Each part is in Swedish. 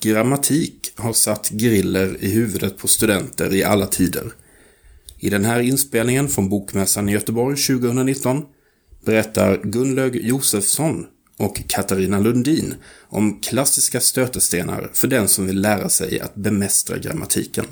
Grammatik har satt griller i huvudet på studenter i alla tider. I den här inspelningen från Bokmässan i Göteborg 2019 berättar Gunlög Josefsson och Katarina Lundin om klassiska stötestenar för den som vill lära sig att bemästra grammatiken.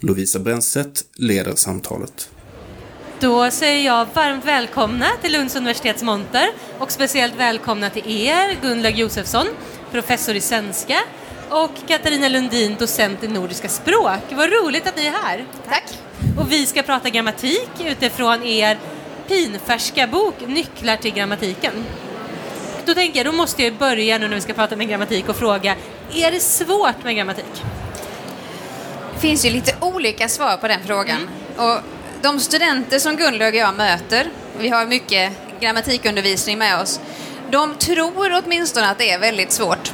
Lovisa Brännstedt leder samtalet. Då säger jag varmt välkomna till Lunds universitets monter och speciellt välkomna till er, Gunlög Josefsson, professor i svenska och Katarina Lundin, docent i nordiska språk. Vad roligt att ni är här. Tack. Och vi ska prata grammatik utifrån er pinfärska bok Nycklar till grammatiken. Då tänker jag, då måste jag börja nu när vi ska prata med grammatik och fråga, är det svårt med grammatik? Det finns ju lite olika svar på den frågan. Mm. Och de studenter som Gunlög och jag möter, vi har mycket grammatikundervisning med oss, de tror åtminstone att det är väldigt svårt.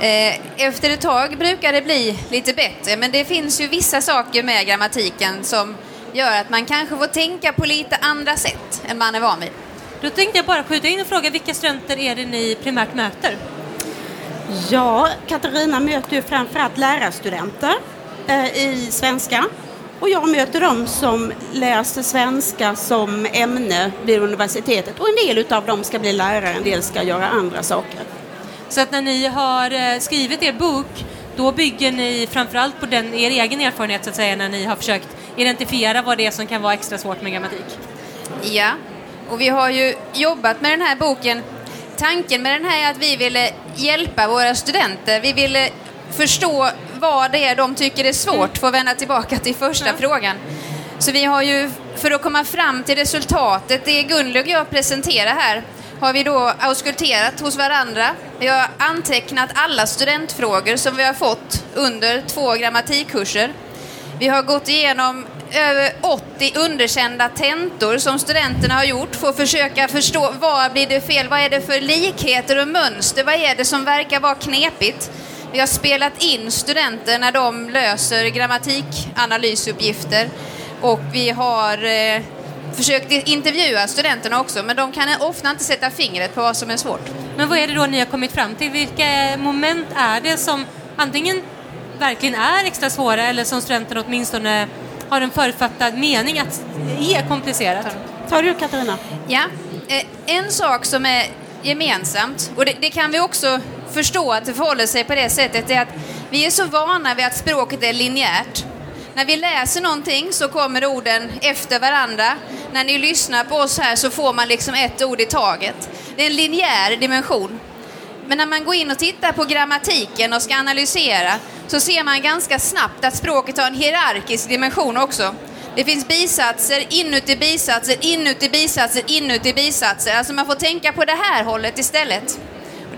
Eh, efter ett tag brukar det bli lite bättre, men det finns ju vissa saker med grammatiken som gör att man kanske får tänka på lite andra sätt än man är van vid. Då tänkte jag bara skjuta in och fråga, vilka studenter är det ni primärt möter? Ja, Katarina möter ju framförallt lärarstudenter eh, i svenska. Och jag möter dem som läser svenska som ämne vid universitetet. Och en del av dem ska bli lärare, en del ska göra andra saker. Så att när ni har eh, skrivit er bok, då bygger ni framförallt på den, er egen erfarenhet så att säga, när ni har försökt identifiera vad det är som kan vara extra svårt med grammatik? Ja, och vi har ju jobbat med den här boken. Tanken med den här är att vi ville hjälpa våra studenter. Vi ville förstå vad det är de tycker är svårt, för att vända tillbaka till första ja. frågan. Så vi har ju, för att komma fram till resultatet, det Gunlög och jag presenterar här, har vi då auskulterat hos varandra. Vi har antecknat alla studentfrågor som vi har fått under två grammatikkurser. Vi har gått igenom över 80 underkända tentor som studenterna har gjort för att försöka förstå vad blir det fel, vad är det för likheter och mönster, vad är det som verkar vara knepigt. Vi har spelat in studenter när de löser grammatikanalysuppgifter och vi har eh, försökt intervjua studenterna också, men de kan ofta inte sätta fingret på vad som är svårt. Men vad är det då ni har kommit fram till? Vilka moment är det som antingen verkligen är extra svåra eller som studenterna åtminstone har en förutfattad mening att är komplicerat? Tar du Katarina? Ja, eh, en sak som är gemensamt, och det, det, kan vi också förstå att det förhåller sig på det sättet, är att vi är så vana vid att språket är linjärt. När vi läser någonting så kommer orden efter varandra. När ni lyssnar på oss här så får man liksom ett ord i taget. Det är en linjär dimension. Men när man går in och tittar på grammatiken och ska analysera så ser man ganska snabbt att språket har en hierarkisk dimension också. Det finns bisatser, inuti bisatser, inuti bisatser, inuti bisatser. Alltså man får tänka på det här hållet istället.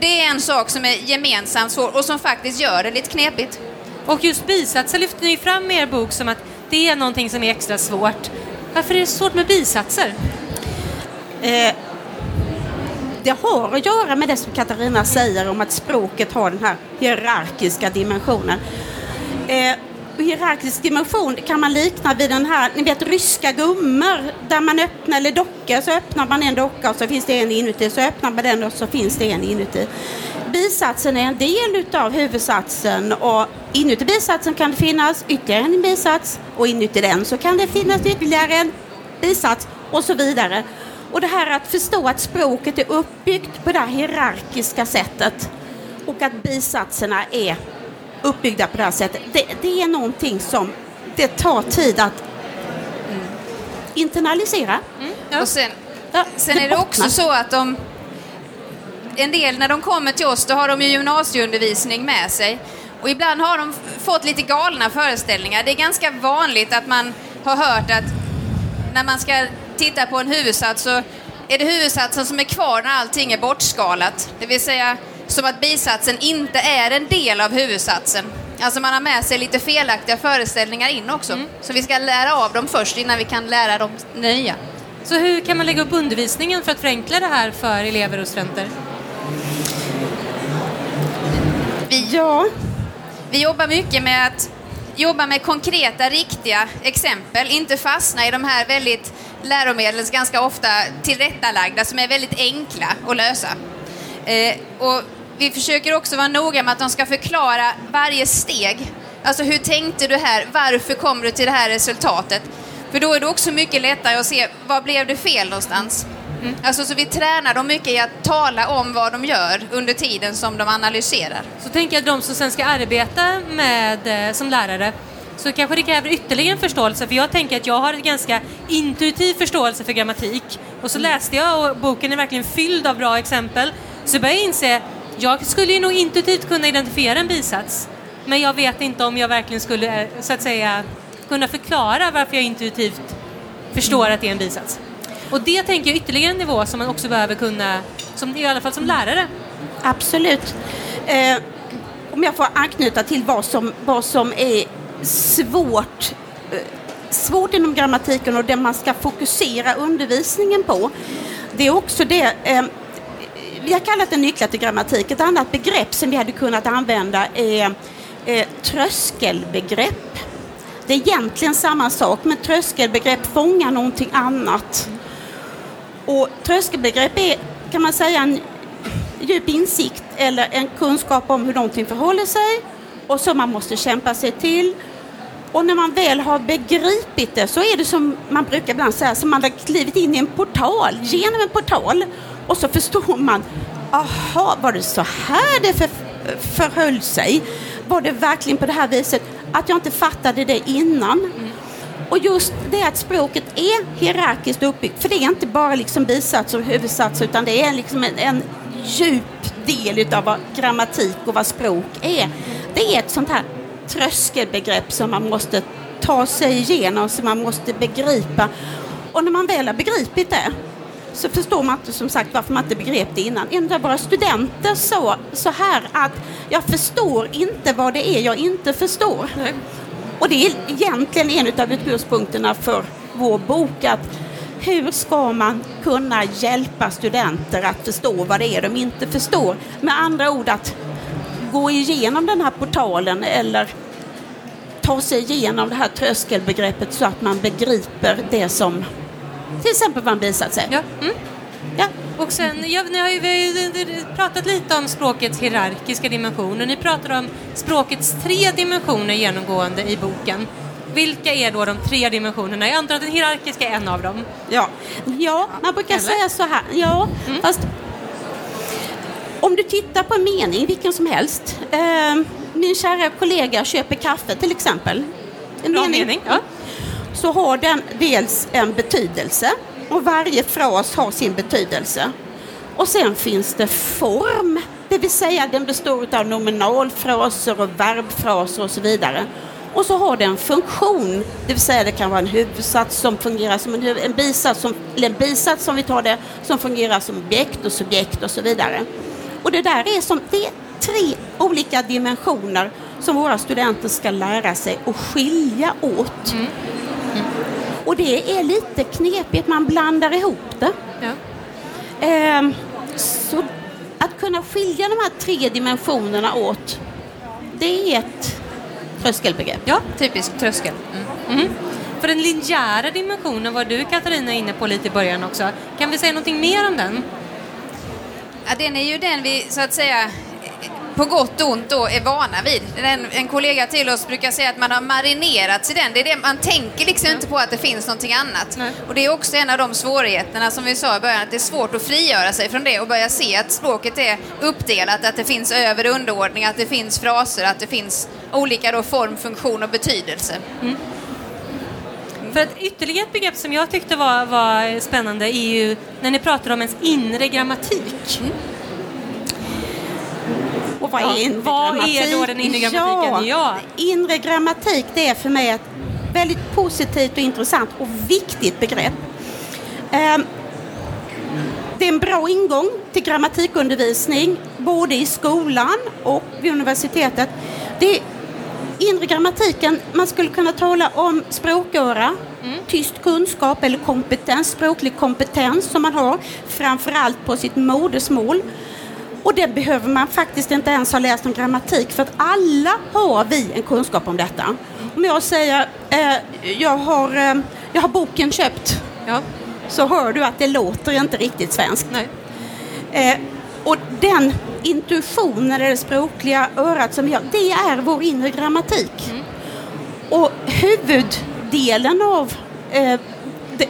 Det är en sak som är gemensamt svår och som faktiskt gör det lite knepigt. Och just bisatser lyfter ni fram i er bok som att det är någonting som är extra svårt. Varför är det svårt med bisatser? Eh, det har att göra med det som Katarina säger om att språket har den här hierarkiska dimensionen. Eh, hierarkisk dimension kan man likna vid den här, ni vet ryska gummor där man öppnar, eller dockor, så öppnar man en docka och så finns det en inuti, så öppnar man den och så finns det en inuti. Bisatsen är en del utav huvudsatsen och inuti bisatsen kan det finnas ytterligare en bisats och inuti den så kan det finnas ytterligare en bisats och så vidare. Och det här att förstå att språket är uppbyggt på det här hierarkiska sättet och att bisatserna är uppbyggda på det här sättet. Det, det är någonting som det tar tid att internalisera. Mm. Ja. Och sen, ja, sen är det också så att de en del när de kommer till oss då har de ju gymnasieundervisning med sig och ibland har de fått lite galna föreställningar. Det är ganska vanligt att man har hört att när man ska titta på en huvudsats så är det huvudsatsen som är kvar när allting är bortskalat. Det vill säga som att bisatsen inte är en del av huvudsatsen. Alltså man har med sig lite felaktiga föreställningar in också. Mm. Så vi ska lära av dem först innan vi kan lära dem nya. Så hur kan man lägga upp undervisningen för att förenkla det här för elever och studenter? Vi, ja. vi jobbar mycket med att jobba med konkreta, riktiga exempel, inte fastna i de här väldigt läromedlen ganska ofta tillrättalagda som är väldigt enkla att lösa. Eh, och vi försöker också vara noga med att de ska förklara varje steg. Alltså hur tänkte du här? Varför kom du till det här resultatet? För då är det också mycket lättare att se vad blev det fel någonstans. Mm. Alltså, så vi tränar dem mycket i att tala om vad de gör under tiden som de analyserar. Så tänker jag att de som sen ska arbeta med, eh, som lärare så kanske det kräver ytterligare en förståelse för jag tänker att jag har en ganska intuitiv förståelse för grammatik och så läste jag och boken är verkligen fylld av bra exempel så började jag inse jag skulle ju nog intuitivt kunna identifiera en bisats men jag vet inte om jag verkligen skulle så att säga kunna förklara varför jag intuitivt förstår att det är en bisats. Och det tänker jag ytterligare en nivå som man också behöver kunna, som, i alla fall som lärare. Absolut. Eh, om jag får anknyta till vad som, vad som är svårt, eh, svårt inom grammatiken och det man ska fokusera undervisningen på. Det är också det eh, vi har kallat det nycklar till grammatik. Ett annat begrepp som vi hade kunnat använda är eh, tröskelbegrepp. Det är egentligen samma sak, men tröskelbegrepp fångar någonting annat. Och tröskelbegrepp är, kan man säga, en djup insikt eller en kunskap om hur någonting förhåller sig och som man måste kämpa sig till. Och när man väl har begripit det så är det som man brukar ibland säga, som man har klivit in i en portal, genom en portal. Och så förstår man, aha, var det så här det för, förhöll sig? Var det verkligen på det här viset? Att jag inte fattade det innan. Mm. Och just det att språket är hierarkiskt uppbyggt, för det är inte bara liksom bisats och huvudsats utan det är liksom en, en djup del av vad grammatik och vad språk är. Det är ett sånt här tröskelbegrepp som man måste ta sig igenom, som man måste begripa. Och när man väl har begripit det så förstår man inte som sagt varför man inte begrep det innan. En av våra studenter sa så här att jag förstår inte vad det är jag inte förstår. Nej. Och det är egentligen en av utgångspunkterna för vår bok att hur ska man kunna hjälpa studenter att förstå vad det är de inte förstår? Med andra ord att gå igenom den här portalen eller ta sig igenom det här tröskelbegreppet så att man begriper det som till exempel vad en är. Ja. Mm. Ja. Och sen, ja, ni har ju, pratat lite om språkets hierarkiska dimensioner. Ni pratar om språkets tre dimensioner genomgående i boken. Vilka är då de tre dimensionerna? Jag antar att den hierarkiska är en av dem. Ja, ja man brukar Eller? säga så här. Ja, mm. fast om du tittar på en mening, vilken som helst. Eh, min kära kollega köper kaffe till exempel. En Bra mening. mening ja. Så har den dels en betydelse och varje fras har sin betydelse. Och sen finns det form, det vill säga den består av nominalfraser och verbfraser och så vidare. Och så har den funktion, det vill säga det kan vara en huvudsats som fungerar som en, en bisats, som, eller en bisats som vi tar det, som fungerar som objekt och subjekt och så vidare. Och det där är som, det är tre olika dimensioner som våra studenter ska lära sig att skilja åt. Mm. Och det är lite knepigt, man blandar ihop det. Ja. Ehm, så att kunna skilja de här tre dimensionerna åt, det är ett tröskelbegrepp. Ja, typiskt tröskel. Mm. Mm. För den linjära dimensionen var du Katarina inne på lite i början också. Kan vi säga någonting mer om den? Ja, den är ju den vi så att säga på gott och ont då är vana vid. En, en kollega till oss brukar säga att man har marinerats i den. Det är det, man tänker liksom inte på att det finns någonting annat. Nej. Och det är också en av de svårigheterna som vi sa i början, att det är svårt att frigöra sig från det och börja se att språket är uppdelat, att det finns över och underordning, att det finns fraser, att det finns olika då form, funktion och betydelse. Mm. För att ytterligare ett begrepp som jag tyckte var, var spännande är ju när ni pratar om ens inre grammatik. Vad är inre vad grammatik? är då den inre grammatiken? Ja, ja. inre grammatik det är för mig ett väldigt positivt och intressant och viktigt begrepp. Um, det är en bra ingång till grammatikundervisning både i skolan och vid universitetet. Det är inre grammatiken, man skulle kunna tala om språköra, mm. tyst kunskap eller kompetens, språklig kompetens som man har framförallt på sitt modersmål. Och det behöver man faktiskt inte ens ha läst om grammatik för att alla har vi en kunskap om detta. Om jag säger eh, jag, har, eh, jag har boken köpt ja. så hör du att det låter inte riktigt svenskt. Eh, och den intuitionen eller det språkliga örat som vi har, det är vår inre grammatik. Mm. Och huvuddelen av eh,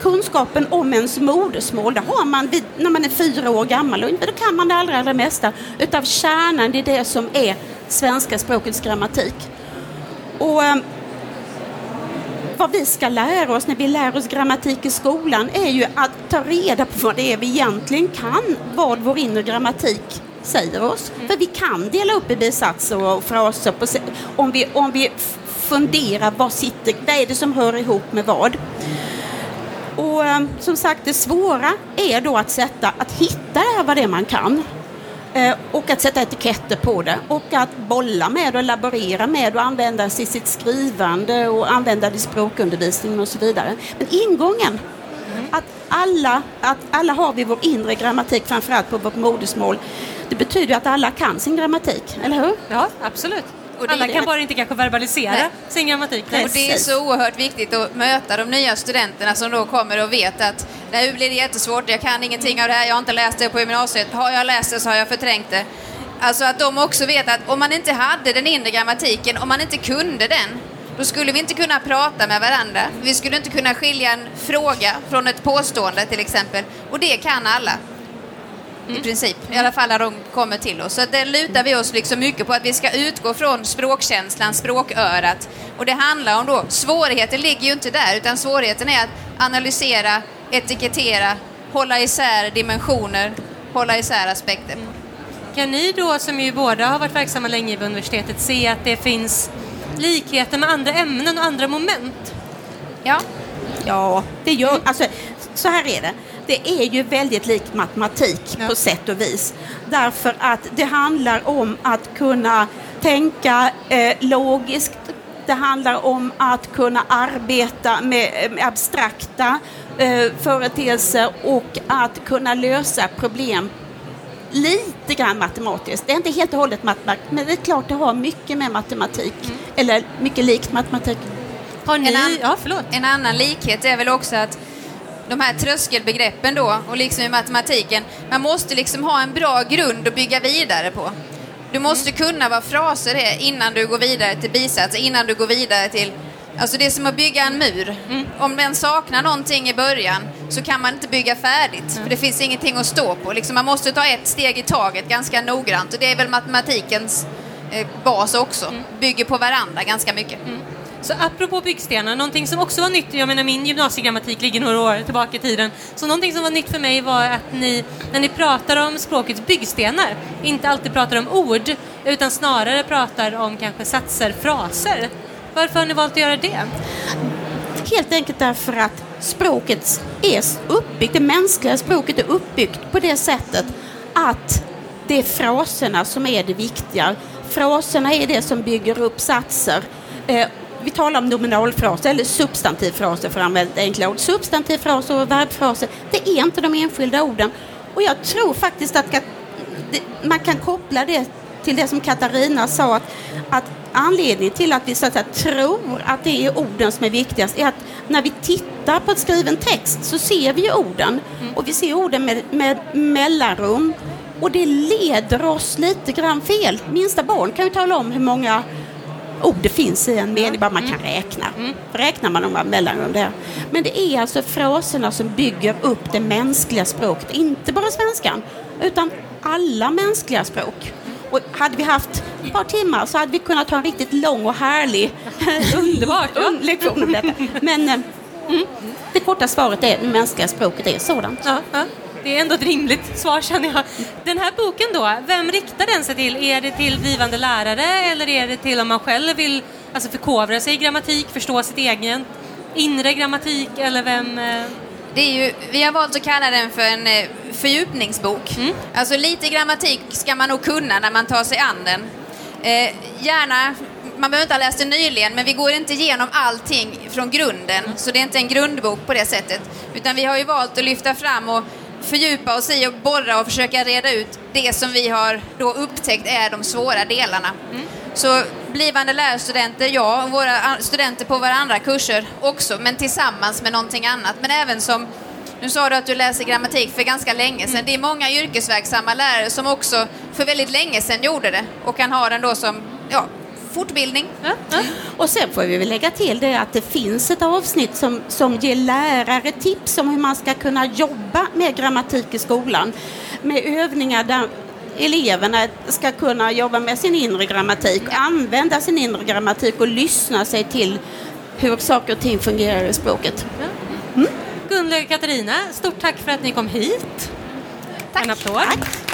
kunskapen om ens modersmål, det har man vid, när man är fyra år gammal och då kan man det allra, allra mesta utav kärnan i det som är svenska språkets grammatik. Och eh, vad vi ska lära oss när vi lär oss grammatik i skolan är ju att ta reda på vad det är vi egentligen kan, vad vår inre grammatik säger oss. För vi kan dela upp i bisatser och fraser på, om, vi, om vi funderar vad, sitter, vad är det som hör ihop med vad. Och eh, som sagt, det svåra är då att sätta, att hitta det här vad det är man kan. Eh, och att sätta etiketter på det och att bolla med och laborera med och använda sig i sitt skrivande och använda det i språkundervisningen och så vidare. Men ingången, att alla, att alla har vi vår inre grammatik, framförallt på vårt modersmål, det betyder att alla kan sin grammatik, eller hur? Ja, absolut. Alla kan bara inte kanske verbalisera Nej. sin grammatik. Och det är så oerhört viktigt att möta de nya studenterna som då kommer och vet att nu blir det jättesvårt, jag kan ingenting av det här, jag har inte läst det på gymnasiet. Har jag läst det så har jag förträngt det. Alltså att de också vet att om man inte hade den inre grammatiken, om man inte kunde den, då skulle vi inte kunna prata med varandra. Vi skulle inte kunna skilja en fråga från ett påstående till exempel. Och det kan alla. I princip, i alla fall när de kommer till oss. Så det lutar vi oss liksom mycket på att vi ska utgå från språkkänslan, språkörat. Och det handlar om då, svårigheten ligger ju inte där, utan svårigheten är att analysera, etikettera, hålla isär dimensioner, hålla isär aspekter. Kan ni då, som ju båda har varit verksamma länge vid universitetet, se att det finns likheter med andra ämnen och andra moment? Ja, Ja, det gör, alltså, så här är det. Det är ju väldigt likt matematik Ja. på sätt och vis. Därför att det handlar om att kunna tänka eh, logiskt. Det handlar om att kunna arbeta med, med abstrakta eh, företeelser och att kunna lösa problem lite grann matematiskt. Det är inte helt och hållet matematik, men det är klart det har mycket med matematik, eller mycket likt matematik. Har ni... En an- Ja. En annan likhet är väl också att de här tröskelbegreppen då, och liksom i matematiken, man måste liksom ha en bra grund att bygga vidare på. Du måste kunna vad fraser är innan du går vidare till bisatser, innan du går vidare till Alltså det är som att bygga en mur. Om den saknar någonting i början så kan man inte bygga färdigt. För det finns ingenting att stå på. Liksom man måste ta ett steg i taget ganska noggrant. Och det är väl matematikens eh, bas också. Bygger på varandra ganska mycket. Så apropå byggstenar, någonting som också var nytt, jag menar min gymnasiegrammatik ligger några år tillbaka i tiden, så någonting som var nytt för mig var att ni, när ni pratar om språkets byggstenar, inte alltid pratar om ord, utan snarare pratar om kanske satser, fraser. Varför har ni valt att göra det? Helt enkelt därför att språket är uppbyggt, det mänskliga språket är uppbyggt på det sättet att det är fraserna som är det viktiga. Fraserna är det som bygger upp satser. Eh, vi talar om nominalfraser eller substantivfraser för att använda enkla ord. Substantivfraser och verbfraser, det är inte de enskilda orden. Och jag tror faktiskt att man kan koppla det till det som Katarina sa, att, att anledningen till att vi så att säga, tror att det är orden som är viktigast är att när vi tittar på skriven text så ser vi orden och vi ser orden med, med mellanrum och det leder oss lite grann fel. Minsta barn kan ju tala om hur många ord det finns i en mening, bara man kan räkna. Räknar man om mellanrum där. Men det är alltså fraserna som bygger upp det mänskliga språket, inte bara svenskan, utan alla mänskliga språk. Och hade vi haft ett par timmar så hade vi kunnat ha en riktigt lång och härlig Underbart, ja. un- lektion om detta. Men eh, mm, det korta svaret är det mänskliga språket är sådant. Ja, ja. Det är ändå ett rimligt svar känner jag. Den här boken då, vem riktar den sig till? Är det till blivande lärare eller är det till om man själv vill alltså förkovra sig i grammatik, förstå sitt egen inre grammatik eller vem? eh, Det är ju, vi har valt att kalla den för en eh, fördjupningsbok. Alltså lite grammatik ska man nog kunna när man tar sig an den. Eh, gärna, man behöver inte ha läst den nyligen, men vi går inte igenom allting från grunden. Så det är inte en grundbok på det sättet. Utan vi har ju valt att lyfta fram och fördjupa oss i och borra och försöka reda ut det som vi har då upptäckt är de svåra delarna. Så blivande lärarstudenter, ja, och våra studenter på våra andra kurser också, men tillsammans med någonting annat. Men även som, nu sa du att du läser grammatik för ganska länge sedan. Det är många yrkesverksamma lärare som också för väldigt länge sedan gjorde det och kan ha den då som ja, fortbildning. Ja, ja. Och sen får vi väl lägga till det att det finns ett avsnitt som, som ger lärare tips om hur man ska kunna jobba med grammatik i skolan. Med övningar där eleverna ska kunna jobba med sin inre grammatik, använda sin inre grammatik och lyssna sig till hur saker och ting fungerar i språket. Gunlög och Katarina, stort tack för att ni kom hit. Tack. En applåd. Tack.